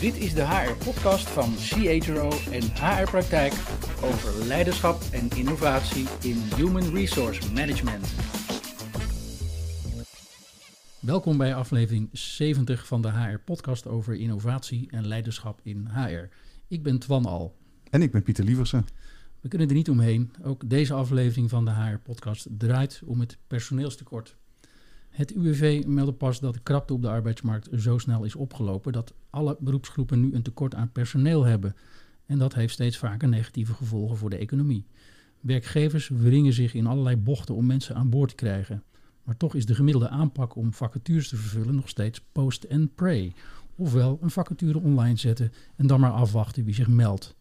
Dit is de HR-podcast van CHRO en HR Praktijk over leiderschap en innovatie in Human Resource Management. Welkom bij aflevering 70 van de HR-podcast over innovatie en leiderschap in HR. Ik ben Twan Al. En ik ben Pieter Lieversen. We kunnen er niet omheen. Ook deze aflevering van de HR-podcast draait om het personeelstekort. Het UWV meldde pas dat de krapte op de arbeidsmarkt zo snel is opgelopen dat alle beroepsgroepen nu een tekort aan personeel hebben. En dat heeft steeds vaker negatieve gevolgen voor de economie. Werkgevers wringen zich in allerlei bochten om mensen aan boord te krijgen. Maar toch is de gemiddelde aanpak om vacatures te vervullen nog steeds post and pray. Ofwel een vacature online zetten en dan maar afwachten wie zich meldt.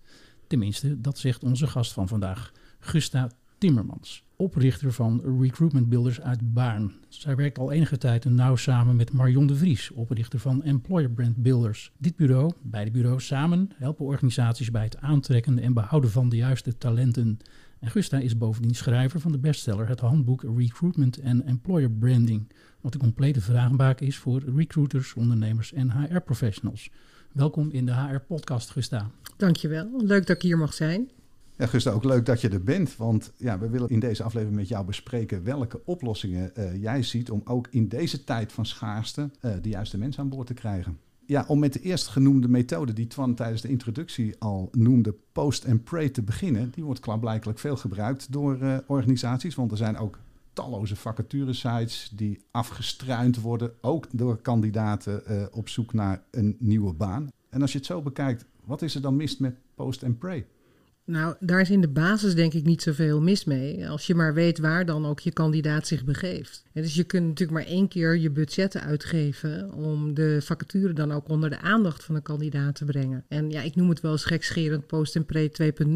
Tenminste, dat zegt onze gast van vandaag, Gusta Timmermans, oprichter van Recruitment Builders uit Baarn. Zij werkt al enige tijd nauw samen met Marion de Vries, oprichter van Employer Brand Builders. Dit bureau, beide bureaus samen, helpen organisaties bij het aantrekken en behouden van de juiste talenten. En Gusta is bovendien schrijver van de bestseller Het Handboek Recruitment en Employer Branding, wat een complete vraagbaak is voor recruiters, ondernemers en HR-professionals. Welkom in de HR-podcast, Gusta. Dankjewel, leuk dat ik hier mag zijn. Ja, Gusta, ook leuk dat je er bent. Want ja, we willen in deze aflevering met jou bespreken welke oplossingen uh, jij ziet om ook in deze tijd van schaarste uh, de juiste mensen aan boord te krijgen. Ja, om met de eerst genoemde methode die Twan tijdens de introductie al noemde, post and pray, te beginnen. Die wordt klaarblijkelijk veel gebruikt door uh, organisaties, want er zijn ook talloze vacaturesites die afgestruind worden, ook door kandidaten op zoek naar een nieuwe baan. En als je het zo bekijkt, wat is er dan mis met post and pray? Nou, daar is in de basis denk ik niet zoveel mis mee. Als je maar weet waar dan ook je kandidaat zich begeeft. Dus je kunt natuurlijk maar één keer je budgetten uitgeven om de vacature dan ook onder de aandacht van een kandidaat te brengen. En ja, ik noem het wel eens post en pre 2.0.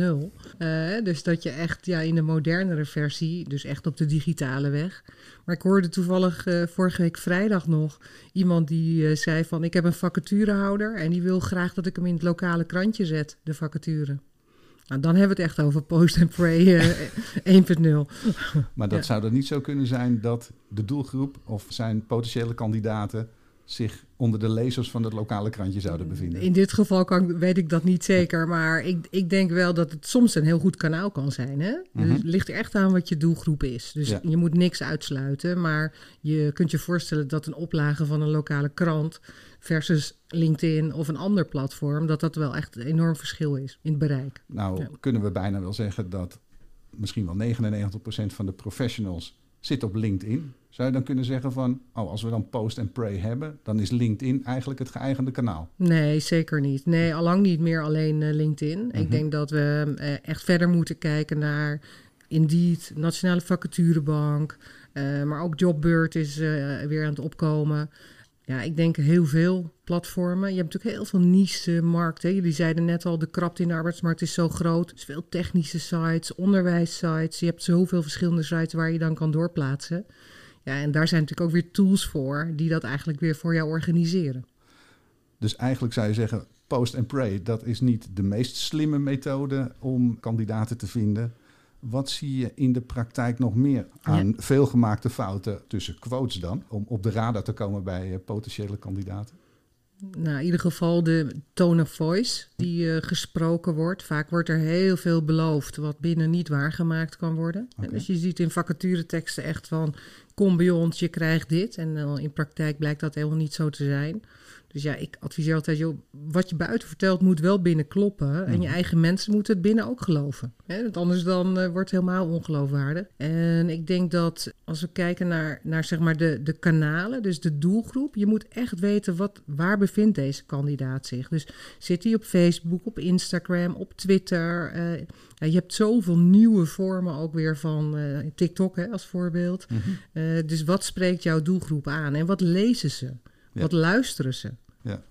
Uh, dus dat je echt ja, in de modernere versie, dus echt op de digitale weg. Maar ik hoorde toevallig uh, vorige week vrijdag nog iemand die uh, zei van ik heb een vacaturehouder en die wil graag dat ik hem in het lokale krantje zet, de vacature. Nou, dan hebben we het echt over post and pray uh, 1.0. Maar dat ja. zou dan niet zo kunnen zijn dat de doelgroep of zijn potentiële kandidaten zich onder de lezers van het lokale krantje zouden bevinden. In dit geval kan, weet ik dat niet zeker, maar ik, ik denk wel dat het soms een heel goed kanaal kan zijn. Hè? Dus het ligt er echt aan wat je doelgroep is. Dus ja. je moet niks uitsluiten, maar je kunt je voorstellen dat een oplage van een lokale krant versus LinkedIn of een ander platform, dat dat wel echt een enorm verschil is in het bereik. Nou, ja. kunnen we bijna wel zeggen dat misschien wel 99% van de professionals zit op LinkedIn. Zou je dan kunnen zeggen van, oh, als we dan post en pray hebben, dan is LinkedIn eigenlijk het geëigende kanaal? Nee, zeker niet. Nee, allang niet meer alleen uh, LinkedIn. Mm -hmm. Ik denk dat we uh, echt verder moeten kijken naar Indeed, Nationale Vacaturebank, uh, maar ook Jobbird is weer aan het opkomen. Ja, ik denk heel veel platformen. Je hebt natuurlijk heel veel niche-markten. Jullie zeiden net al, de krapte in de arbeidsmarkt is zo groot. Dus veel technische sites, onderwijssites. Je hebt zoveel verschillende sites waar je dan kan doorplaatsen. Ja, en daar zijn natuurlijk ook weer tools voor die dat eigenlijk weer voor jou organiseren. Dus eigenlijk zou je zeggen, post and pray, dat is niet de meest slimme methode om kandidaten te vinden. Wat zie je in de praktijk nog meer aan ja. veelgemaakte fouten tussen quotes dan, om op de radar te komen bij uh, potentiële kandidaten? Nou, in ieder geval de tone of voice die uh, gesproken wordt. Vaak wordt er heel veel beloofd wat binnen niet waargemaakt kan worden. Okay. Dus je ziet in vacatureteksten echt van kom bij ons, je krijgt dit. En uh, in praktijk blijkt dat helemaal niet zo te zijn. Dus ja, ik adviseer altijd, joh, wat je buiten vertelt moet wel binnen kloppen. En je eigen mensen moeten het binnen ook geloven. Hè? Want anders dan uh, wordt het helemaal ongeloofwaardig. En ik denk dat als we kijken naar, naar zeg maar de, de kanalen, dus de doelgroep. Je moet echt weten, wat, waar bevindt deze kandidaat zich? Dus zit hij op Facebook, op Instagram, op Twitter? Uh, ja, je hebt zoveel nieuwe vormen ook weer van uh, TikTok hè, als voorbeeld. Mm -hmm. dus wat spreekt jouw doelgroep aan en wat lezen ze? Ja. Wat luisteren ze? Ja,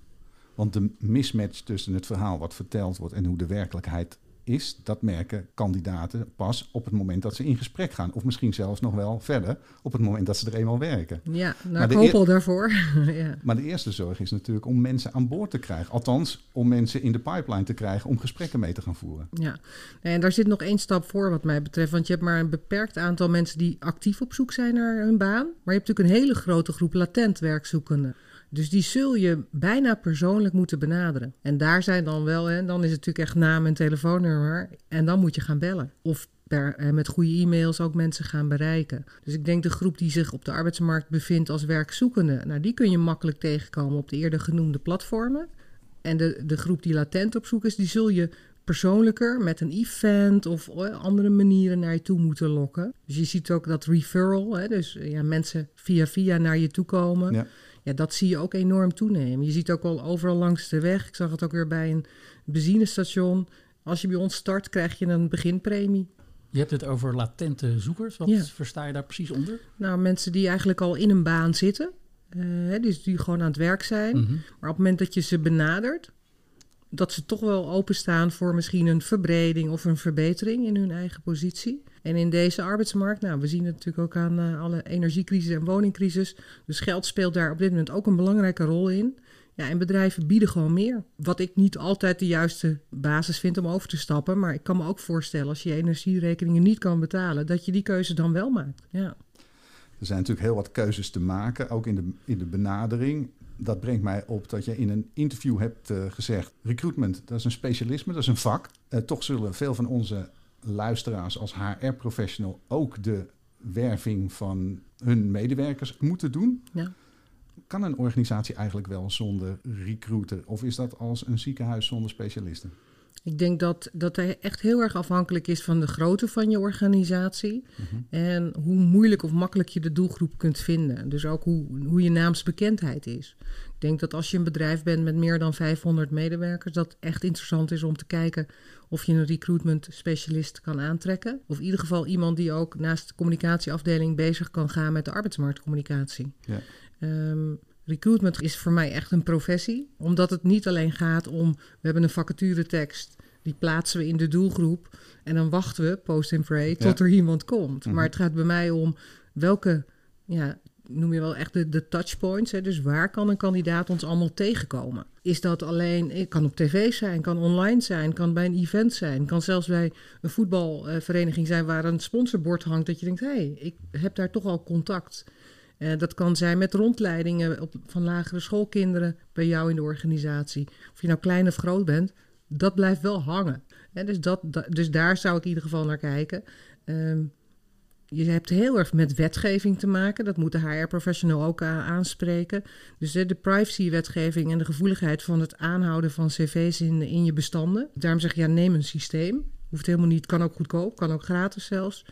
want de mismatch tussen het verhaal wat verteld wordt en hoe de werkelijkheid is, dat merken kandidaten pas op het moment dat ze in gesprek gaan. Of misschien zelfs nog wel verder op het moment dat ze er eenmaal werken. Ja, nou, ik hoop al daarvoor. ja. Maar de eerste zorg is natuurlijk om mensen aan boord te krijgen. Althans, om mensen in de pipeline te krijgen om gesprekken mee te gaan voeren. Ja, en daar zit nog één stap voor wat mij betreft. Want je hebt maar een beperkt aantal mensen die actief op zoek zijn naar hun baan. Maar je hebt natuurlijk een hele grote groep latent werkzoekenden. Dus die zul je bijna persoonlijk moeten benaderen. En daar zijn dan wel, hè, dan is het natuurlijk echt naam en telefoonnummer. En dan moet je gaan bellen. Of per, eh, met goede e-mails ook mensen gaan bereiken. Dus ik denk de groep die zich op de arbeidsmarkt bevindt als werkzoekende, nou, die kun je makkelijk tegenkomen op de eerder genoemde platformen. En de, de groep die latent op zoek is, die zul je persoonlijker met een event of eh, andere manieren naar je toe moeten lokken. Dus je ziet ook dat referral, hè, dus ja, mensen via via naar je toe komen. Ja. Ja, dat zie je ook enorm toenemen. Je ziet ook al overal langs de weg. Ik zag het ook weer bij een benzinestation. Als je bij ons start, krijg je een beginpremie. Je hebt het over latente zoekers. Wat versta je daar precies onder? Nou, mensen die eigenlijk al in een baan zitten. Uh, dus die gewoon aan het werk zijn. Mhm. Maar op het moment dat je ze benadert, dat ze toch wel openstaan voor misschien een verbreding of een verbetering in hun eigen positie. En in deze arbeidsmarkt, nou, we zien het natuurlijk ook aan uh, alle energiecrisis en woningcrisis. Dus geld speelt daar op dit moment ook een belangrijke rol in. Ja, en bedrijven bieden gewoon meer. Wat ik niet altijd de juiste basis vind om over te stappen. Maar ik kan me ook voorstellen, als je energierekeningen niet kan betalen, dat je die keuze dan wel maakt. Ja. Er zijn natuurlijk heel wat keuzes te maken, ook in de, in de benadering. Dat brengt mij op dat je in een interview hebt uh, gezegd: recruitment, dat is een specialisme, dat is een vak. Uh, toch zullen veel van onze luisteraars als HR-professional ook de werving van hun medewerkers moeten doen. Ja kan een organisatie eigenlijk wel zonder recruiter? Of is dat als een ziekenhuis zonder specialisten? Ik denk dat, dat hij echt heel erg afhankelijk is van de grootte van je organisatie. Mhm. En hoe moeilijk of makkelijk je de doelgroep kunt vinden. Dus ook hoe, hoe je naamsbekendheid is. Ik denk dat als je een bedrijf bent met meer dan 500 medewerkers, dat echt interessant is om te kijken of je een recruitment specialist kan aantrekken. Of in ieder geval iemand die ook naast de communicatieafdeling bezig kan gaan met de arbeidsmarktcommunicatie. Ja. Um, recruitment is voor mij echt een professie, omdat het niet alleen gaat om, we hebben een vacaturetekst, die plaatsen we in de doelgroep en dan wachten we, post and pray, tot er iemand komt. Mhm. Maar het gaat bij mij om welke, ja, noem je wel echt de, de touchpoints. Hè? Dus waar kan een kandidaat ons allemaal tegenkomen? Is dat alleen, het kan op tv zijn, kan online zijn, kan bij een event zijn, kan zelfs bij een voetbalvereniging zijn waar een sponsorbord hangt, dat je denkt, hé, hey, ik heb daar toch al contact. Uh, dat kan zijn met rondleidingen op, van lagere schoolkinderen bij jou in de organisatie. Of je nou klein of groot bent, dat blijft wel hangen. dus, dat, dus daar zou ik in ieder geval naar kijken. Um, je hebt heel erg met wetgeving te maken. Dat moet de HR-professional ook aanspreken. Dus de, privacy-wetgeving en de gevoeligheid van het aanhouden van cv's in, in je bestanden. Daarom zeg je, ja, neem een systeem. Hoeft helemaal niet, kan ook goedkoop, kan ook gratis zelfs.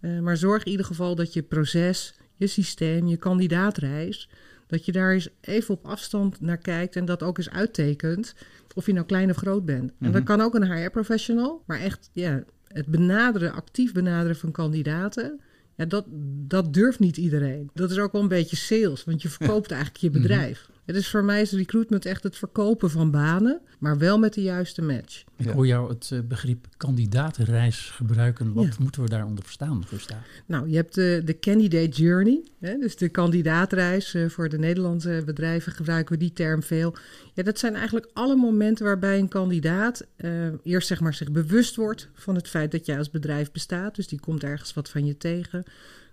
Uh, maar zorg in ieder geval dat je proces, je systeem, je kandidaatreis, dat je daar eens even op afstand naar kijkt en dat ook eens uittekent of je nou klein of groot bent. En dat mhm. kan ook een HR-professional, maar echt ja, het benaderen, actief benaderen van kandidaten. Ja, dat, dat durft niet iedereen. Dat is ook wel een beetje sales, want je verkoopt eigenlijk je bedrijf. Het is voor mij is recruitment echt het verkopen van banen, maar wel met de juiste match. Ik hoor jou het eh, begrip kandidatenreis gebruiken. Wat moeten we daaronder verstaan, Gusta? Nou, je hebt de, de candidate journey, hè, dus de kandidaatreis. Uh, voor de Nederlandse bedrijven gebruiken we die term veel. Ja, dat zijn eigenlijk alle momenten waarbij een kandidaat uh, eerst zeg maar zich bewust wordt van het feit dat jij als bedrijf bestaat. Dus die komt ergens wat van je tegen.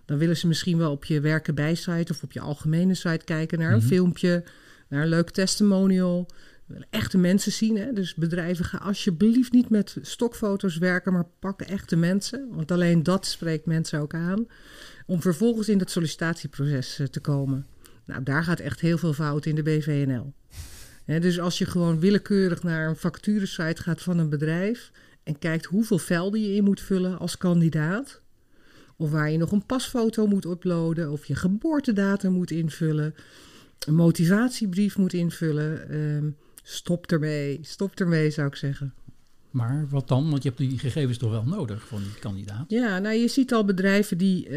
Dan willen ze misschien wel op je werken bij site of op je algemene site kijken naar een mhm. filmpje naar een leuk testimonial. Echte mensen zien. Hè? Dus bedrijven gaan alsjeblieft niet met stokfoto's werken, maar pakken echte mensen. Want alleen dat spreekt mensen ook aan. Om vervolgens in het sollicitatieproces eh, te komen. Nou, daar gaat echt heel veel fout in de BVNL. dus als je gewoon willekeurig naar een facturesite gaat van een bedrijf en kijkt hoeveel velden je in moet vullen als kandidaat, of waar je nog een pasfoto moet uploaden, of je geboortedatum moet invullen, een motivatiebrief moet invullen. Ehm, stop ermee. Stop ermee, zou ik zeggen. Maar wat dan? Want je hebt die gegevens toch wel nodig van die kandidaat? Ja, nou je ziet al bedrijven die... Uh,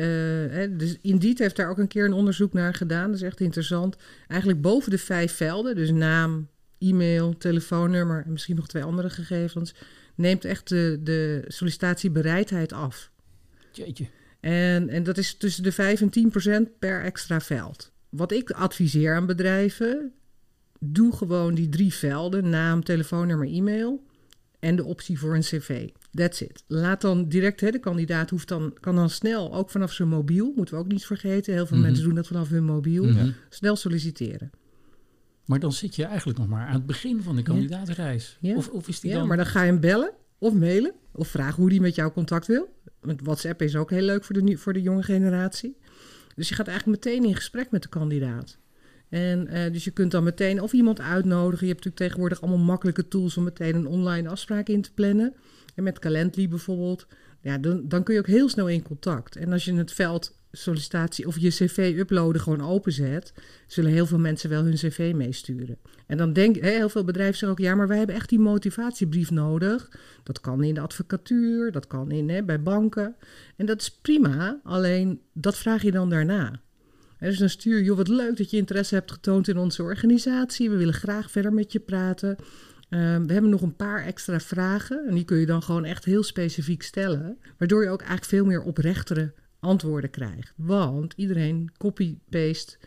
hè, dus Indeed heeft daar ook een keer een onderzoek naar gedaan. Dat is echt interessant. Eigenlijk boven de vijf velden, dus naam, e-mail, telefoonnummer... en misschien nog twee andere gegevens... neemt echt de, de sollicitatiebereidheid af. Jeetje. En, en dat is tussen de 5 en 10 procent per extra veld wat ik adviseer aan bedrijven, doe gewoon die drie velden: naam, telefoonnummer, e-mail en de optie voor een cv. That's it. Laat dan direct, hè, de kandidaat hoeft dan, kan dan snel, ook vanaf zijn mobiel, moeten we ook niet vergeten. Heel veel mhm. mensen doen dat vanaf hun mobiel. Snel solliciteren. Maar dan zit je eigenlijk nog maar aan het begin van de kandidaatreis. Ja. Of, of is die Ja, dan... maar dan ga je hem bellen of mailen of vragen hoe die met jou contact wil. Want WhatsApp is ook heel leuk voor de, voor de jonge generatie. Dus je gaat eigenlijk meteen in gesprek met de kandidaat. En eh, dus je kunt dan meteen of iemand uitnodigen. Je hebt natuurlijk tegenwoordig allemaal makkelijke tools om meteen een online afspraak in te plannen. En met Calendly bijvoorbeeld. Ja, dan, dan kun je ook heel snel in contact. En als je het veld sollicitatie of je cv uploaden gewoon openzet, zullen heel veel mensen wel hun cv meesturen. En dan denk hè, heel veel bedrijven zeggen ook, ja, maar wij hebben echt die motivatiebrief nodig. Dat kan in de advocatuur, dat kan in, hè, bij banken. En dat is prima, alleen dat vraag je dan daarna. Dus dan stuur je, joh, wat leuk dat je interesse hebt getoond in onze organisatie. We willen graag verder met je praten. Ehm, we hebben nog een paar extra vragen. En die kun je dan gewoon echt heel specifiek stellen. Waardoor je ook eigenlijk veel meer oprechtere antwoorden krijgt. Want iedereen copy-paste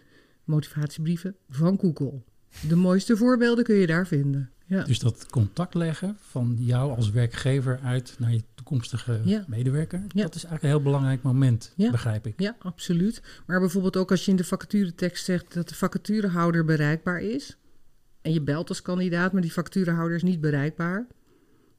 motivatiebrieven van Google. De mooiste voorbeelden kun je daar vinden. Ja. Dus dat contact leggen van jou als werkgever uit naar je toekomstige Ja. medewerker, Ja. dat is eigenlijk een heel belangrijk moment, Ja. begrijp ik. Ja, absoluut. Maar bijvoorbeeld ook als je in de vacaturetekst zegt dat de vacaturehouder bereikbaar is. En je belt als kandidaat, maar die vacaturehouder is niet bereikbaar.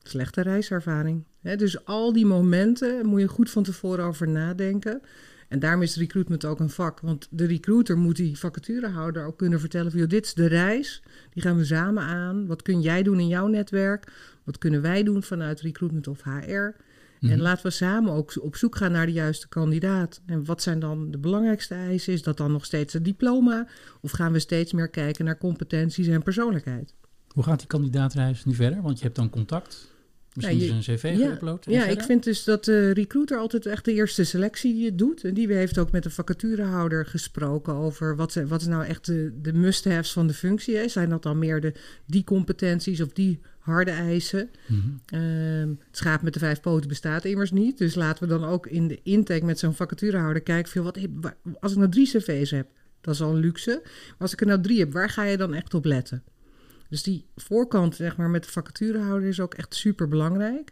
Slechte reiservaring. Dus al die momenten moet je goed van tevoren over nadenken. En daarom is recruitment ook een vak. Want de recruiter moet die vacaturehouder ook kunnen vertellen van... Joh, dit is de reis, die gaan we samen aan. Wat kun jij doen in jouw netwerk? Wat kunnen wij doen vanuit recruitment of HR? Mhm. En laten we samen ook op zoek gaan naar de juiste kandidaat. En wat zijn dan de belangrijkste eisen? Is dat dan nog steeds het diploma? Of gaan we steeds meer kijken naar competenties en persoonlijkheid? Hoe gaat die kandidaatreis nu verder? Want je hebt dan contact, misschien je- is een cv ja, geüpload. Ja, verder? ik vind dus dat de recruiter altijd echt de eerste selectie die doet. En die heeft ook met de vacaturehouder gesproken over wat, wat is nou echt de, de must-haves van de functie. Hè? Zijn dat dan meer de, die competenties of die harde eisen? Mhm. Ehm, het schaap met de vijf poten bestaat immers niet. Dus laten we dan ook in de intake met zo'n vacaturehouder kijken... Veel, wat, als ik nou drie cv's heb, dat is al een luxe. Maar als ik er nou drie heb, waar ga je dan echt op letten? Dus die voorkant zeg maar, met de vacaturehouder is ook echt super belangrijk.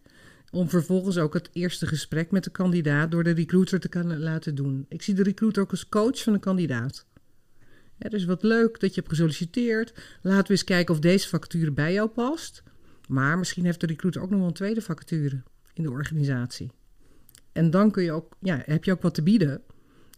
Om vervolgens ook het eerste gesprek met de kandidaat door de recruiter te kunnen laten doen. Ik zie de recruiter ook als coach van een kandidaat. Ja, dus wat leuk dat je hebt gesolliciteerd. Laten we eens kijken of deze vacature bij jou past. Maar misschien heeft de recruiter ook nog wel een tweede vacature in de organisatie. En dan kun je ook, ja, heb je ook wat te bieden.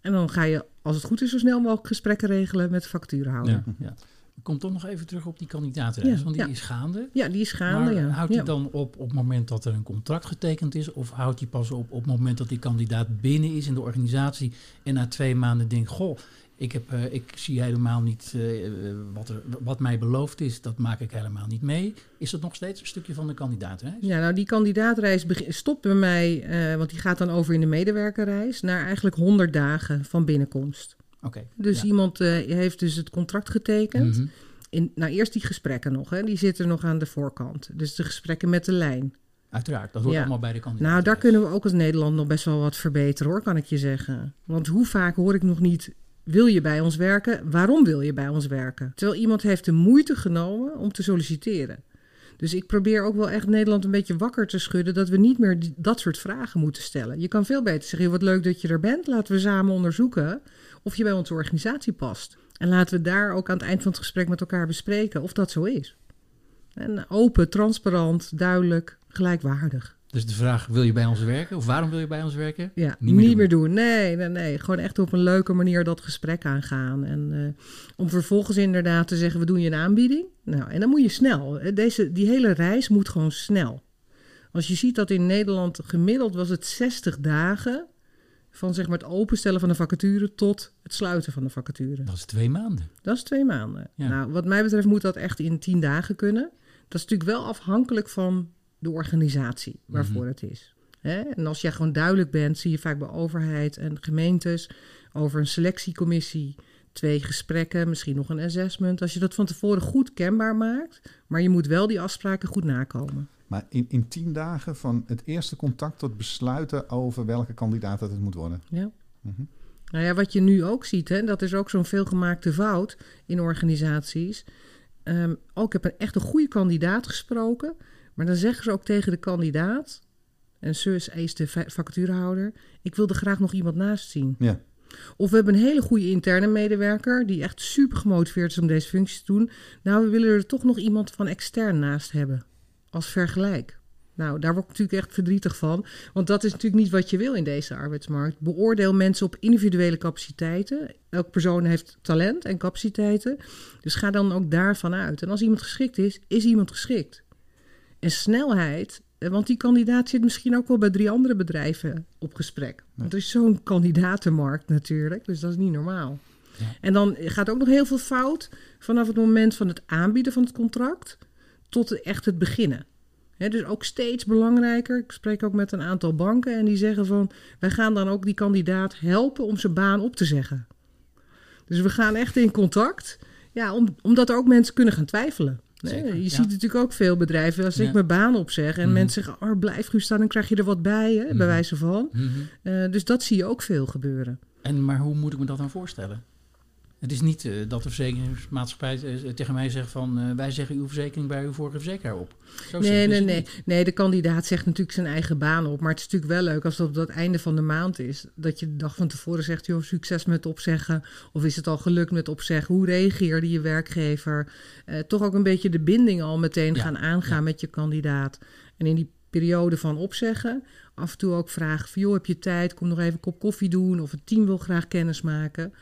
En dan ga je, als het goed is, zo snel mogelijk gesprekken regelen met de vacaturehouder. Ja, ja. Ik kom toch nog even terug op die kandidaatreis, Ja, want die ja. is gaande. Ja, die is gaande. maar ja. houdt die dan op op het moment dat er een contract getekend is? Of houdt die pas op op het moment dat die kandidaat binnen is in de organisatie en na twee maanden denkt, goh, ik, heb, eh, ik zie helemaal niet eh, eh, wat, er, wat mij beloofd is, dat maak ik helemaal niet mee. Is dat nog steeds een stukje van de kandidaatreis? Ja, nou die kandidaatreis stopt bij mij, eh, want die gaat dan over in de medewerkerreis, naar eigenlijk 100 dagen van binnenkomst. Oké. Dus ja. iemand eh, heeft dus het contract getekend. Mhm. In, nou, eerst die gesprekken nog, hè. die zitten nog aan de voorkant. Dus de gesprekken met de lijn. Uiteraard, dat hoort Ja. allemaal bij de kandidaat. Nou, daar kunnen we ook als Nederland nog best wel wat verbeteren hoor, kan ik je zeggen. Want hoe vaak hoor ik nog niet, wil je bij ons werken? Waarom wil je bij ons werken? Terwijl iemand heeft de moeite genomen om te solliciteren. Dus ik probeer ook wel echt Nederland een beetje wakker te schudden... dat we niet meer dat soort vragen moeten stellen. Je kan veel beter zeggen, "Joh, wat leuk dat je er bent. Laten we samen onderzoeken of je bij onze organisatie past. En laten we daar ook aan het eind van het gesprek met elkaar bespreken of dat zo is. En open, transparant, duidelijk, gelijkwaardig. Dus de vraag, wil je bij ons werken? Of waarom wil je bij ons werken? Ja, Niet niet, meer doen. doen. Nee, nee, nee. Gewoon echt op een leuke manier dat gesprek aangaan. En eh, om vervolgens inderdaad te zeggen, we doen je een aanbieding. Nou, en dan moet je snel. Eh, Deze, die hele reis moet gewoon snel. Als je ziet dat in Nederland gemiddeld was het 60 dagen... van zeg maar het openstellen van de vacature tot het sluiten van de vacature. Dat is twee maanden. Dat is twee maanden. Ja. Nou, wat mij betreft moet dat echt in tien dagen kunnen. Dat is natuurlijk wel afhankelijk van de organisatie waarvoor Mhm. het is. Hè? En als jij gewoon duidelijk bent, zie je vaak bij overheid en gemeentes over een selectiecommissie, twee gesprekken, misschien nog een assessment. Als je dat van tevoren goed kenbaar maakt, maar je moet wel die afspraken goed nakomen. Maar in, in tien dagen van het eerste contact tot besluiten over welke kandidaat het moet worden. Ja. Mhm. Nou ja, wat je nu ook ziet, hè, dat is ook zo'n veelgemaakte fout in organisaties. Ehm, ook ik heb een echt een goede kandidaat gesproken, maar dan zeggen ze ook tegen de kandidaat, en zus is de va- vacaturehouder, ik wilde graag nog iemand naast zien. Ja. Of we hebben een hele goede interne medewerker die echt super gemotiveerd is om deze functie te doen. Nou, we willen er toch nog iemand van extern naast hebben als vergelijk. Nou, daar word ik natuurlijk echt verdrietig van. Want dat is natuurlijk niet wat je wil in deze arbeidsmarkt. Beoordeel mensen op individuele capaciteiten. Elke persoon heeft talent en capaciteiten. Dus ga dan ook daarvan uit. En als iemand geschikt is, is iemand geschikt. En snelheid, eh, want die kandidaat zit misschien ook wel bij drie andere bedrijven op gesprek. Want er is zo'n kandidatenmarkt natuurlijk, dus dat is niet normaal. Ja. En dan gaat ook nog heel veel fout vanaf het moment van het aanbieden van het contract tot echt het beginnen dus ook steeds belangrijker. Ik spreek ook met een aantal banken en die zeggen van... wij gaan dan ook die kandidaat helpen om zijn baan op te zeggen. Dus we gaan echt in contact. Ja, om, omdat er ook mensen kunnen gaan twijfelen. Zeker, je ziet natuurlijk ook veel bedrijven, als ik mijn baan opzeg en mhm. mensen zeggen, oh, blijf u staan, dan krijg je er wat bij, hè, bij mhm. wijze van. Mhm. Eh, dus dat zie je ook veel gebeuren. En, maar hoe moet ik me dat dan voorstellen? Het is niet uh, dat de verzekeringsmaatschappij uh, tegen mij zegt van uh, wij zeggen uw verzekering bij uw vorige verzekeraar op. Zo nee, nee, nee. Nee, de kandidaat zegt natuurlijk zijn eigen baan op. Maar het is natuurlijk wel leuk als het op het einde van de maand is. Dat je de dag van tevoren zegt, joh, succes met opzeggen. Of is het al gelukt met opzeggen? Hoe reageerde je werkgever? toch ook een beetje de binding al meteen gaan aangaan met je kandidaat. En in die periode van opzeggen af en toe ook vragen van, joh, heb je tijd? Kom nog even een kop koffie doen. Of het team wil graag kennis maken.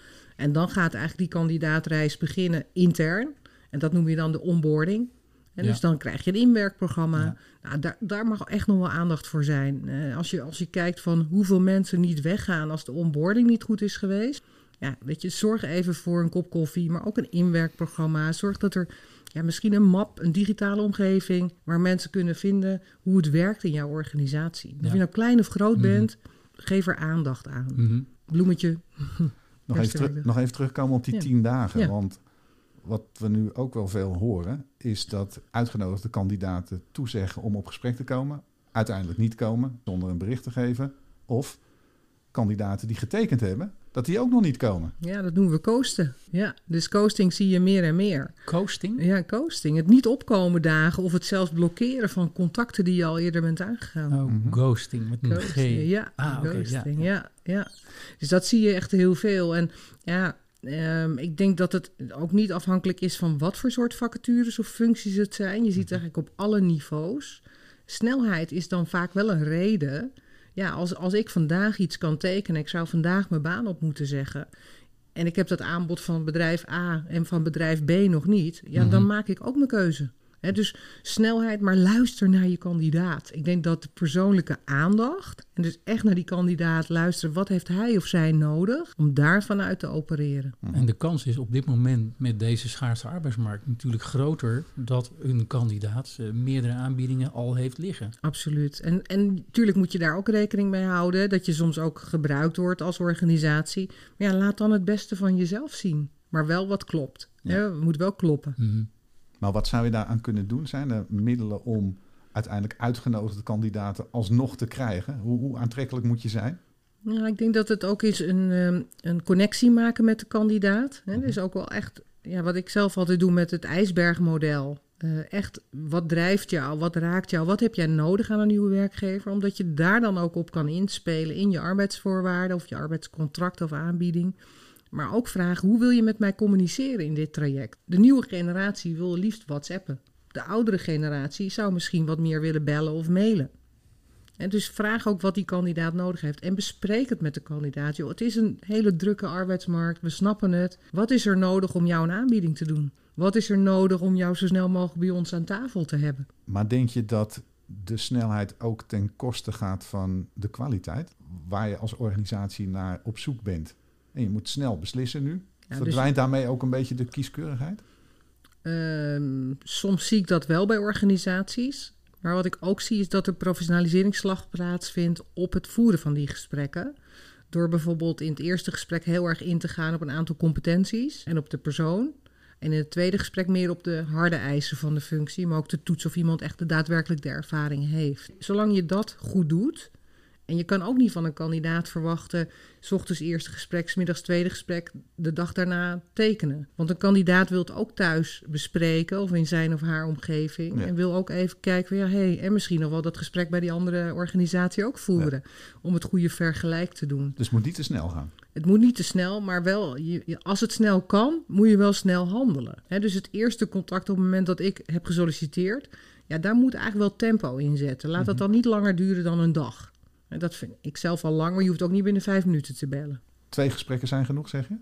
En dan gaat eigenlijk die kandidaatreis beginnen intern. En dat noem je dan de onboarding. En dus dan krijg je een inwerkprogramma. Nou, daar, daar mag echt nog wel aandacht voor zijn. Uh, als, je, als je kijkt van hoeveel mensen niet weggaan als de onboarding niet goed is geweest. Ja, weet je, zorg even voor een kop koffie, maar ook een inwerkprogramma. Zorg dat er ja, misschien een map, een digitale omgeving, waar mensen kunnen vinden hoe het werkt in jouw organisatie. Of je nou klein of groot mhm. bent, geef er aandacht aan. Mm Bloemetje. Nog even, nog even terugkomen op die tien dagen. Want wat we nu ook wel veel horen, is dat uitgenodigde kandidaten toezeggen om op gesprek te komen, uiteindelijk niet komen zonder een bericht te geven. Of kandidaten die getekend hebben, dat die ook nog niet komen. Ja, dat noemen we coasten. Ja, dus coasting zie je meer en meer. Coasting? Ja, coasting. Het niet opkomen dagen of het zelfs blokkeren van contacten die je al eerder bent aangegaan. Oh, mhm. ghosting met een G. Ja, ah, ghosting. ja. ja, ja. Dus dat zie je echt heel veel. En ja, Um, ik denk dat het ook niet afhankelijk is van wat voor soort vacatures of functies het zijn. Je ziet het eigenlijk op alle niveaus. Snelheid is dan vaak wel een reden ja, als, als ik vandaag iets kan tekenen, ik zou vandaag mijn baan op moeten zeggen. En ik heb dat aanbod van bedrijf A en van bedrijf B nog niet. Ja, dan mhm. maak ik ook mijn keuze dus snelheid, maar luister naar je kandidaat. Ik denk dat de persoonlijke aandacht, en dus echt naar die kandidaat luisteren, wat heeft hij of zij nodig, om daarvan uit te opereren. En de kans is op dit moment met deze schaarse arbeidsmarkt natuurlijk groter dat een kandidaat uh, meerdere aanbiedingen al heeft liggen. Absoluut. En, en natuurlijk moet je daar ook rekening mee houden, dat je soms ook gebruikt wordt als organisatie. Maar ja, laat dan het beste van jezelf zien, maar wel wat klopt. Ja. Het moet wel kloppen. Mm maar wat zou je daaraan kunnen doen? Zijn er middelen om uiteindelijk uitgenodigde kandidaten alsnog te krijgen? Hoe, hoe aantrekkelijk moet je zijn? Nou, ik denk dat het ook is een, ehm, een connectie maken met de kandidaat. Hè. Dus ook wel echt, ja, wat ik zelf altijd doe met het ijsbergmodel. Uh, echt, wat drijft jou, wat raakt jou, wat heb jij nodig aan een nieuwe werkgever? Omdat je daar dan ook op kan inspelen in je arbeidsvoorwaarden of je arbeidscontract of aanbieding. Maar ook vragen hoe wil je met mij communiceren in dit traject? De nieuwe generatie wil liefst WhatsAppen. De oudere generatie zou misschien wat meer willen bellen of mailen. En dus vraag ook wat die kandidaat nodig heeft. En bespreek het met de kandidaat. Het is een hele drukke arbeidsmarkt. We snappen het. Wat is er nodig om jou een aanbieding te doen? Wat is er nodig om jou zo snel mogelijk bij ons aan tafel te hebben? Maar denk je dat de snelheid ook ten koste gaat van de kwaliteit? Waar je als organisatie naar op zoek bent? En je moet snel beslissen nu. Dus Verdwijnt daarmee ook een beetje de kieskeurigheid? Ehm, soms zie ik dat wel bij organisaties. Maar wat ik ook zie is dat er professionaliseringsslag plaatsvindt op het voeren van die gesprekken. Door bijvoorbeeld in het eerste gesprek heel erg in te gaan op een aantal competenties en op de persoon. En in het tweede gesprek meer op de harde eisen van de functie, maar ook te toetsen of iemand echt de daadwerkelijk de ervaring heeft. Zolang je dat goed doet, en je kan ook niet van een kandidaat verwachten, s ochtends eerste gesprek, s middags tweede gesprek, de dag daarna tekenen. Want een kandidaat wil het ook thuis bespreken of in zijn of haar omgeving. En wil ook even kijken ja, hey, en misschien nog wel dat gesprek bij die andere organisatie ook voeren. Om het goede vergelijk te doen. Dus het moet niet te snel gaan. Het moet niet te snel, maar wel, je, als het snel kan, moet je wel snel handelen. dus het eerste contact op het moment dat ik heb gesolliciteerd, ja, daar moet eigenlijk wel tempo in zetten. Laat dat mhm. dan niet langer duren dan een dag. En dat vind ik zelf al lang, maar je hoeft ook niet binnen vijf minuten te bellen. Twee gesprekken zijn genoeg, zeg je?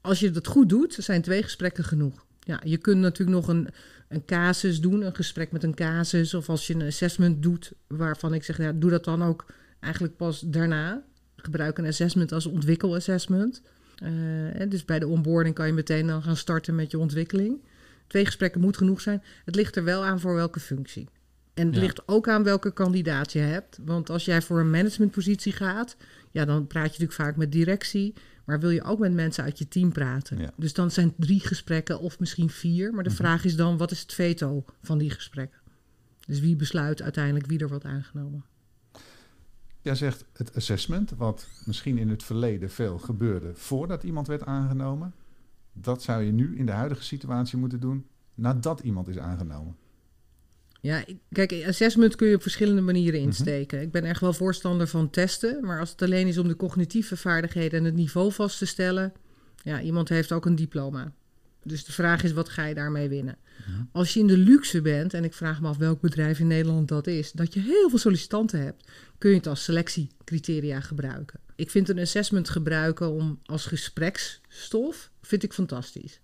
Als je dat goed doet, zijn twee gesprekken genoeg. Ja, je kunt natuurlijk nog een, een casus doen, een gesprek met een casus. Of als je een assessment doet, waarvan ik zeg, ja, doe dat dan ook eigenlijk pas daarna. Gebruik een assessment als ontwikkelassessment. Uh, dus bij de onboarding kan je meteen dan gaan starten met je ontwikkeling. Twee gesprekken moet genoeg zijn. Het ligt er wel aan voor welke functie. En het ligt ook aan welke kandidaat je hebt. Want als jij voor een managementpositie gaat, ja, dan praat je natuurlijk vaak met directie. Maar wil je ook met mensen uit je team praten? Dus dan zijn drie gesprekken of misschien vier. Maar de mhm. vraag is dan, wat is het veto van die gesprekken? Dus wie besluit uiteindelijk wie er wordt aangenomen? Jij zegt het assessment, wat misschien in het verleden veel gebeurde voordat iemand werd aangenomen. Dat zou je nu in de huidige situatie moeten doen nadat iemand is aangenomen. Ja, kijk, assessment kun je op verschillende manieren mhm. insteken. Ik ben echt wel voorstander van testen, maar als het alleen is om de cognitieve vaardigheden en het niveau vast te stellen, ja, iemand heeft ook een diploma. Dus de vraag is, wat ga je daarmee winnen? Als je in de luxe bent, en ik vraag me af welk bedrijf in Nederland dat is, dat je heel veel sollicitanten hebt, kun je het als selectiecriteria gebruiken. Ik vind een assessment gebruiken om als gespreksstof, vind ik fantastisch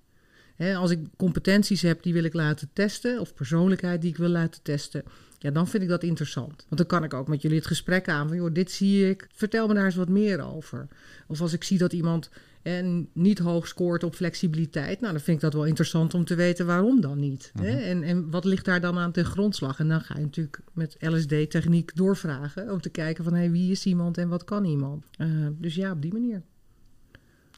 als ik competenties heb die wil ik laten testen, of persoonlijkheid die ik wil laten testen, ja, dan vind ik dat interessant. Want dan kan ik ook met jullie het gesprek aan van, joh, dit zie ik, vertel me daar eens wat meer over. Of als ik zie dat iemand en niet hoog scoort op flexibiliteit, nou, dan vind ik dat wel interessant om te weten waarom dan niet. hè? Mhm. En, en wat ligt daar dan aan ten grondslag? En dan ga je natuurlijk met LSD-techniek doorvragen om te kijken van, hé, hey, wie is iemand en wat kan iemand? Uh, dus ja, op die manier.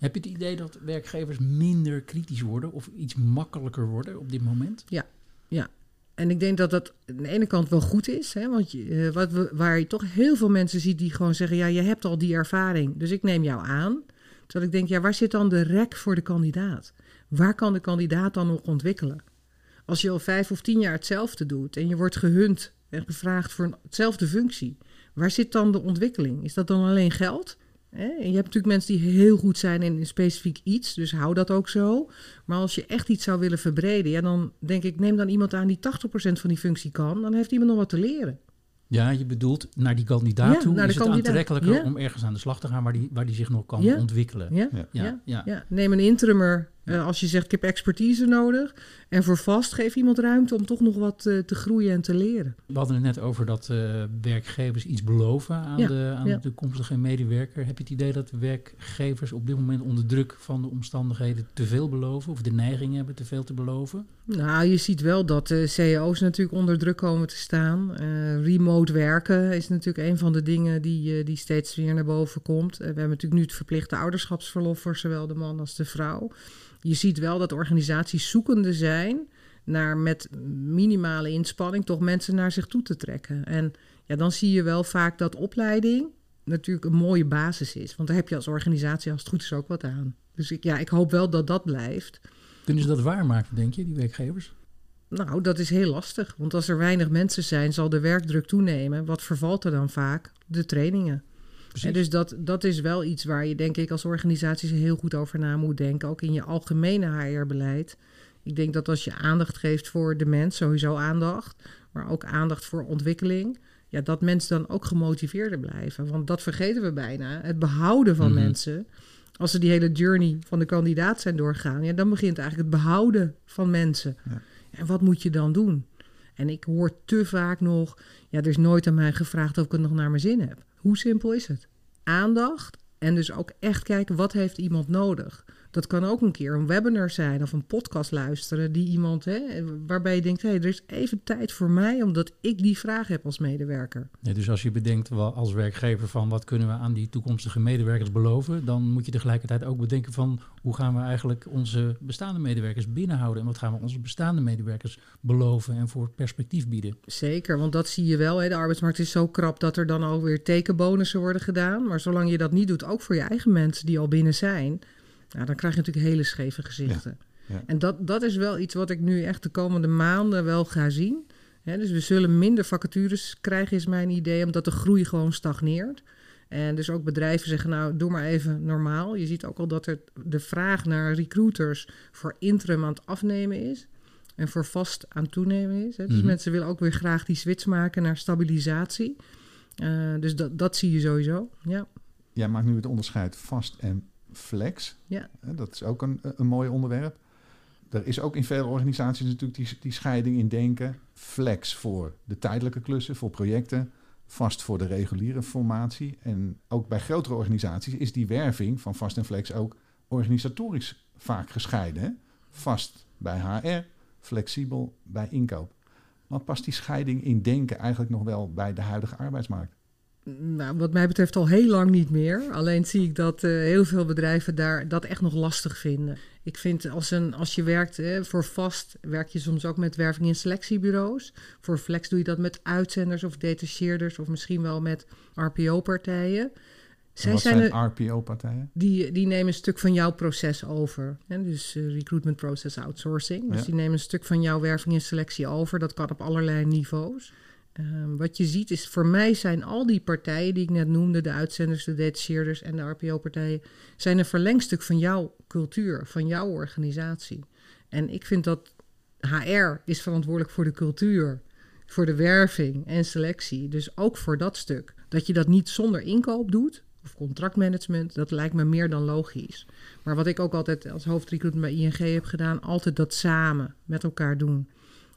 Heb je het idee dat werkgevers minder kritisch worden of iets makkelijker worden op dit moment? Ja, ja. En ik denk dat dat aan de ene kant wel goed is. Hè? Want eh, wat we, waar je toch heel veel mensen ziet die gewoon zeggen: Ja, je hebt al die ervaring, dus ik neem jou aan. Terwijl ik denk: Ja, waar zit dan de rek voor de kandidaat? Waar kan de kandidaat dan nog ontwikkelen? Als je al vijf of tien jaar hetzelfde doet en je wordt gehunt en gevraagd voor eenzelfde functie, waar zit dan de ontwikkeling? Is dat dan alleen geld? Je hebt natuurlijk mensen die heel goed zijn in een specifiek iets, dus hou dat ook zo. Maar als je echt iets zou willen verbreden, ja, dan denk ik, neem dan iemand aan die 80% van die functie kan, dan heeft iemand nog wat te leren. Ja, je bedoelt naar die kandidaat toe is het aantrekkelijker om ergens aan de slag te gaan waar die, waar die zich nog kan ontwikkelen. Ja. Ja. Ja. Neem een interimmer uh, als je zegt ik heb expertise nodig. En voor vast geef iemand ruimte om toch nog wat uh, te groeien en te leren. We hadden het net over dat uh, werkgevers iets beloven aan, de, aan de toekomstige medewerker. Heb je het idee dat werkgevers op dit moment onder druk van de omstandigheden te veel beloven? Of de neiging hebben te veel te beloven? Nou, je ziet wel dat CEO's natuurlijk onder druk komen te staan. remote werken is natuurlijk een van de dingen die, die steeds weer naar boven komt. we hebben natuurlijk nu het verplichte ouderschapsverlof voor zowel de man als de vrouw je ziet wel dat organisaties zoekende zijn naar met minimale inspanning toch mensen naar zich toe te trekken. En ja, dan zie je wel vaak dat opleiding natuurlijk een mooie basis is. Want daar heb je als organisatie als het goed is ook wat aan. Dus ik, ja, ik hoop wel dat dat blijft. Kunnen ze dat waarmaken, denk je, die werkgevers? Nou, dat is heel lastig. Want als er weinig mensen zijn, zal de werkdruk toenemen. Wat vervalt er dan vaak? De trainingen. En dus dat, dat is wel iets waar je denk ik als organisaties heel goed over na moet denken. Ook in je algemene HR-beleid. Ik denk dat als je aandacht geeft voor de mens, sowieso aandacht. Maar ook aandacht voor ontwikkeling. Ja, dat mensen dan ook gemotiveerder blijven. Want dat vergeten we bijna. Het behouden van mhm. mensen. Als ze die hele journey van de kandidaat zijn doorgaan. Ja, dan begint eigenlijk het behouden van mensen. Ja. En wat moet je dan doen? En ik hoor te vaak nog, ja, er is nooit aan mij gevraagd of ik het nog naar mijn zin heb. Hoe simpel is het? Aandacht en dus ook echt kijken wat heeft iemand nodig. Dat kan ook een keer een webinar zijn of een podcast luisteren die iemand, hè, waarbij je denkt, hé, hey, er is even tijd voor mij omdat ik die vraag heb als medewerker. Ja, dus als je bedenkt als werkgever van wat kunnen we aan die toekomstige medewerkers beloven, dan moet je tegelijkertijd ook bedenken van hoe gaan we eigenlijk onze bestaande medewerkers binnenhouden en wat gaan we onze bestaande medewerkers beloven en voor perspectief bieden. Zeker, want dat zie je wel. Hè. De arbeidsmarkt is zo krap dat er dan ook weer tekenbonussen worden gedaan. Maar zolang je dat niet doet, ook voor je eigen mensen die al binnen zijn, ja, dan krijg je natuurlijk hele scheve gezichten. Ja, En dat, dat is wel iets wat ik nu echt de komende maanden wel ga zien. dus we zullen minder vacatures krijgen, is mijn idee, omdat de groei gewoon stagneert. En dus ook bedrijven zeggen, nou, doe maar even normaal. Je ziet ook al dat er de vraag naar recruiters voor interim aan het afnemen is. En voor vast aan het toenemen is. Hè. Dus Mhm. mensen willen ook weer graag die switch maken naar stabilisatie. Eh, dus dat, dat zie je sowieso, ja. Jij maakt nu het onderscheid vast en flex. Ja. Dat is ook een, een mooi onderwerp. Er is ook in vele organisaties natuurlijk die, die scheiding in denken. Flex voor de tijdelijke klussen, voor projecten. Vast voor de reguliere formatie. En ook bij grotere organisaties is die werving van vast en flex ook organisatorisch vaak gescheiden. Hè? Vast bij HR, flexibel bij inkoop. Maar past die scheiding in denken eigenlijk nog wel bij de huidige arbeidsmarkt? Nou, wat mij betreft al heel lang niet meer. Alleen zie ik dat eh, heel veel bedrijven daar dat echt nog lastig vinden. Ik vind als, een, als je werkt hè, voor vast, werk je soms ook met werving in selectiebureaus. Voor flex doe je dat met uitzenders of detacheerders of misschien wel met RPO-partijen. En wat zijn, RPO-partijen? Die, die nemen een stuk van jouw proces over. Hè? Dus uh, recruitment process outsourcing. Dus Ja. die nemen een stuk van jouw werving en selectie over. Dat kan op allerlei niveaus. Ehm, wat je ziet is, voor mij zijn al die partijen die ik net noemde, de uitzenders, de detacheerders en de RPO-partijen, zijn een verlengstuk van jouw cultuur, van jouw organisatie. En ik vind dat HR is verantwoordelijk voor de cultuur, voor de werving en selectie. Dus ook voor dat stuk. Dat je dat niet zonder inkoop doet, of contractmanagement, dat lijkt me meer dan logisch. Maar wat ik ook altijd als hoofdrecruitment bij ING heb gedaan, altijd dat samen met elkaar doen.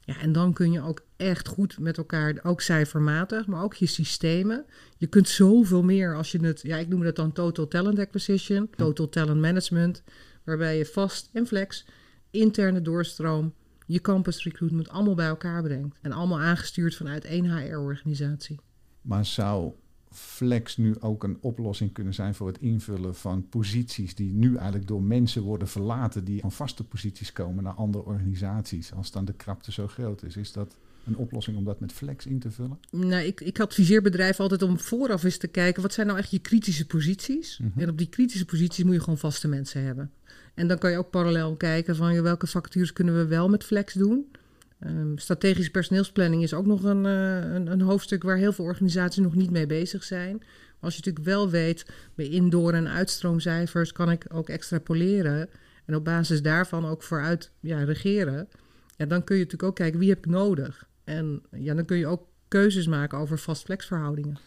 Ja, en dan kun je ook echt goed met elkaar, ook cijfermatig, maar ook je systemen. Je kunt zoveel meer als je het, ja, ik noem dat dan total talent acquisition, total talent management, waarbij je vast en flex, interne doorstroom, je campus recruitment allemaal bij elkaar brengt. En allemaal aangestuurd vanuit één HR-organisatie. Maar zou flex nu ook een oplossing kunnen zijn voor het invullen van posities die nu eigenlijk door mensen worden verlaten, die van vaste posities komen naar andere organisaties, als dan de krapte zo groot is? Is dat een oplossing om dat met flex in te vullen? Nou, ik, ik adviseer bedrijven altijd om vooraf eens te kijken... wat zijn nou echt je kritische posities? Mhm. En op die kritische posities moet je gewoon vaste mensen hebben. En dan kan je ook parallel kijken van... welke vacatures kunnen we wel met flex doen? Ehm, strategische personeelsplanning is ook nog een, eh, een, een hoofdstuk... waar heel veel organisaties nog niet mee bezig zijn. Maar als je natuurlijk wel weet... bij indoor- en uitstroomcijfers kan ik ook extrapoleren... en op basis daarvan ook vooruit ja, regeren... Ja, dan kun je natuurlijk ook kijken wie heb ik nodig... En ja, dan kun je ook keuzes maken over vast flexverhoudingen.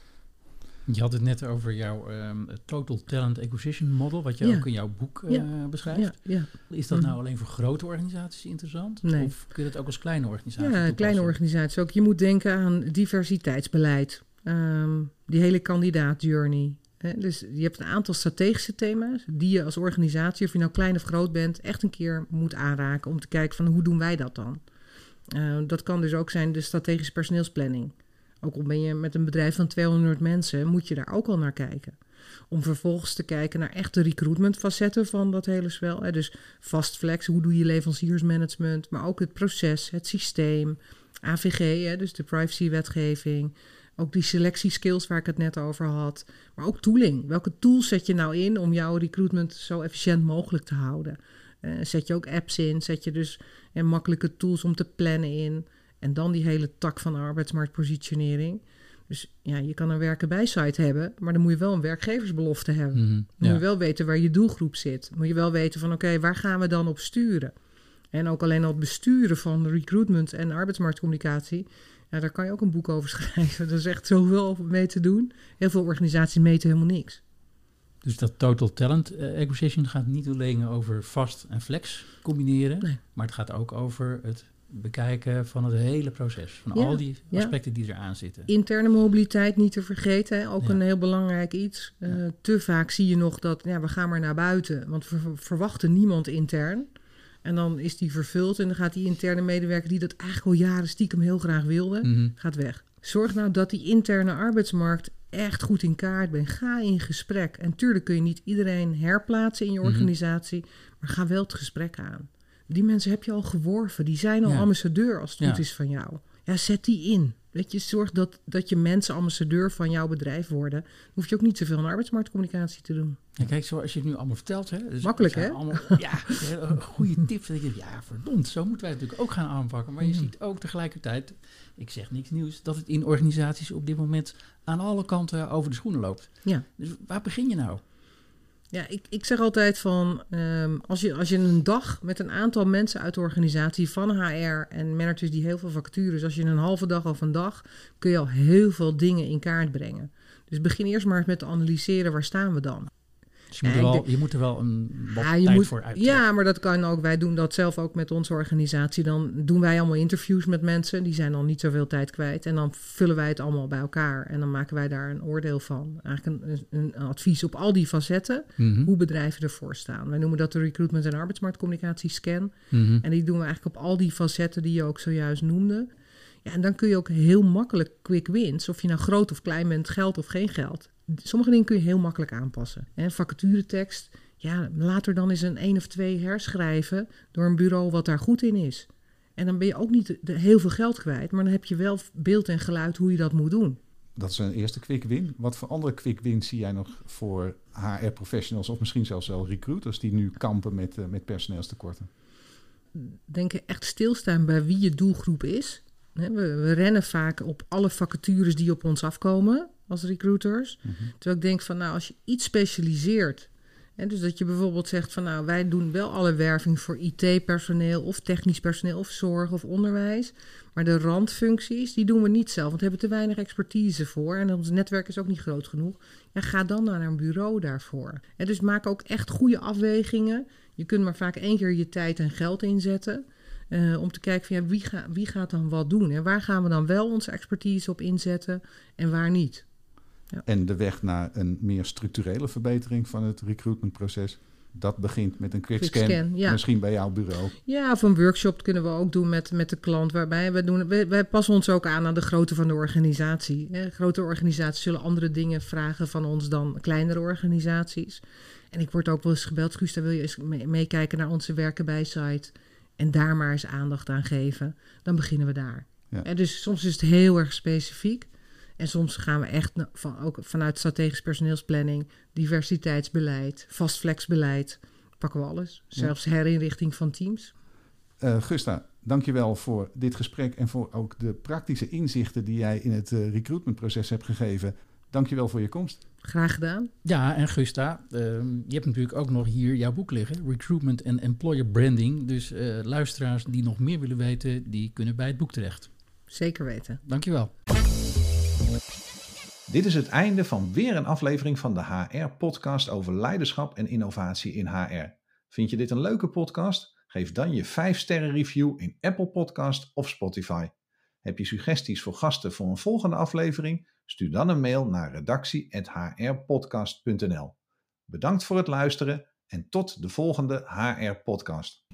Je had het net over jouw ehm, Total Talent Acquisition Model, wat je Ja. ook in jouw boek eh, Ja. beschrijft. Ja, ja. Is dat Mhm. nou alleen voor grote organisaties interessant? Nee. Of kun je dat ook als kleine organisatie ja toepassen? kleine organisaties ook. Je moet denken aan diversiteitsbeleid. Ehm, die hele kandidaatjourney. Hè, dus je hebt een aantal strategische thema's die je als organisatie, of je nou klein of groot bent, echt een keer moet aanraken om te kijken van hoe doen wij dat dan? Eh, dat kan dus ook zijn de strategische personeelsplanning. Ook al ben je met een bedrijf van 200 mensen, moet je daar ook al naar kijken. Om vervolgens te kijken naar echte recruitment facetten van dat hele spel. Dus fast flex, hoe doe je leveranciersmanagement, maar ook het proces, het systeem, AVG, dus de privacywetgeving. Ook die selectieskills waar ik het net over had. Maar ook tooling. Welke tools zet je nou in om jouw recruitment zo efficiënt mogelijk te houden? Eh, zet je ook apps in? Zet je dus eh, makkelijke tools om te plannen in? En dan die hele tak van arbeidsmarktpositionering. Dus ja, je kan een werken bij site hebben, maar dan moet je wel een werkgeversbelofte hebben. Mhm, Moet ja. je wel weten waar je doelgroep zit. Moet je wel weten van oké, waar gaan we dan op sturen? En ook alleen al het besturen van recruitment en arbeidsmarktcommunicatie. Ja, daar kan je ook een boek over schrijven. Er is echt zoveel mee te doen. Heel veel organisaties meten helemaal niks. Dus dat Total Talent eh, Acquisition gaat niet alleen over vast en flex combineren, Nee. maar het gaat ook over het bekijken van het hele proces. Van Ja, al die ja. aspecten die eraan zitten. Interne mobiliteit niet te vergeten, hè, ook Ja. een heel belangrijk iets. Eh. Te vaak zie je nog dat ja, we gaan maar naar buiten, want we ver- verwachten niemand intern. En dan is die vervuld en dan gaat die interne medewerker die dat eigenlijk al jaren stiekem heel graag wilde, Mhm. gaat weg. Zorg nou dat die interne arbeidsmarkt echt goed in kaart bent. Ga in gesprek. En tuurlijk kun je niet iedereen herplaatsen in je Mhm. organisatie, maar ga wel het gesprek aan. Die mensen heb je al geworven. Die zijn al Ja. ambassadeur als het Ja. goed is van jou. Ja, zet die in. Weet je, zorg dat, dat je mensen ambassadeur van jouw bedrijf worden. Dan hoef je ook niet zoveel aan arbeidsmarktcommunicatie te doen. Ja, kijk, zoals je het nu allemaal vertelt. Hè, dus Makkelijk, hè? Allemaal, ja, goede tips. Dat je, ja, verdomd, zo moeten wij het natuurlijk ook gaan aanpakken. Maar je Mhm. ziet ook tegelijkertijd, ik zeg niks nieuws, dat het in organisaties op dit moment aan alle kanten over de schoenen loopt. Ja. Dus waar begin je nou? Ja, ik, ik zeg altijd van ehm, als, je, als je een dag met een aantal mensen uit de organisatie van HR en managers die heel veel vacatures, als je een halve dag of een dag, kun je al heel veel dingen in kaart brengen. Dus begin eerst maar eens met te analyseren waar staan we dan. Dus je moet, Ja, er, ik wel, denk- je moet er wel een wat Ja, je tijd moet- voor uit. Ja, maar dat kan ook. Wij doen dat zelf ook met onze organisatie. Dan doen wij allemaal interviews met mensen. Die zijn dan niet zoveel tijd kwijt. En dan vullen wij het allemaal bij elkaar. En dan maken wij daar een oordeel van. Eigenlijk een, een, een advies op al die facetten. Mhm, Hoe bedrijven ervoor staan. Wij noemen dat de recruitment en arbeidsmarktcommunicatie scan. mhm. En die doen we eigenlijk op al die facetten die je ook zojuist noemde. Ja, en dan kun je ook heel makkelijk quick wins. Of je nou groot of klein bent, geld of geen geld. Sommige dingen kun je heel makkelijk aanpassen. En vacaturetekst, ja, later dan eens een één of twee herschrijven door een bureau wat daar goed in is. En dan ben je ook niet heel veel geld kwijt, maar dan heb je wel beeld en geluid hoe je dat moet doen. Dat is een eerste quick win. Wat voor andere quick wins zie jij nog voor HR-professionals of misschien zelfs wel recruiters die nu kampen met, eh, met personeelstekorten? denken echt stilstaan bij wie je doelgroep is. Hè, We, we rennen vaak op alle vacatures die op ons afkomen als recruiters. Terwijl ik denk van nou, als je iets specialiseert. Hè, dus dat je bijvoorbeeld zegt van nou, wij doen wel alle werving voor IT-personeel of technisch personeel of zorg of onderwijs. Maar de randfuncties, die doen we niet zelf, want we hebben te weinig expertise voor. En ons netwerk is ook niet groot genoeg. Ja, ga dan naar een bureau daarvoor. En dus maak ook echt goede afwegingen. Je kunt maar vaak één keer je tijd en geld inzetten. Eh, om te kijken van ja, wie, ga, wie gaat dan wat doen? En waar gaan we dan wel onze expertise op inzetten en waar niet? En de weg naar een meer structurele verbetering van het recruitmentproces, dat begint met een quick, Quick scan, ja. misschien bij jouw bureau. Ja, of een workshop kunnen we ook doen met, met de klant. Waarbij we doen, wij, wij passen ons ook aan aan de grootte van de organisatie. Hè. Grote organisaties zullen andere dingen vragen van ons dan kleinere organisaties. En ik word ook wel eens gebeld, Guus, wil je eens mee- meekijken naar onze werken bij site. En daar maar eens aandacht aan geven. Dan beginnen we daar. Ja. En dus soms is het heel erg specifiek. En soms gaan we echt van, ook vanuit strategisch personeelsplanning, diversiteitsbeleid, vastflexbeleid, pakken we alles. Zelfs herinrichting van teams. Eh Gusta, dankjewel voor dit gesprek en voor ook de praktische inzichten die jij in het eh, recruitmentproces hebt gegeven. Dankjewel voor je komst. Graag gedaan. Ja, en Gusta, ehm, je hebt natuurlijk ook nog hier jouw boek liggen, Recruitment en Employer Branding. Dus eh, luisteraars die nog meer willen weten, die kunnen bij het boek terecht. Zeker weten. Dankjewel. Dit is het einde van weer een aflevering van de HR-podcast over leiderschap en innovatie in HR. Vind je dit een leuke podcast? Geef dan je 5-sterren review in Apple Podcast of Spotify. Heb je suggesties voor gasten voor een volgende aflevering? Stuur dan een mail naar redactie@hrpodcast.nl. Bedankt voor het luisteren en tot de volgende HR-podcast.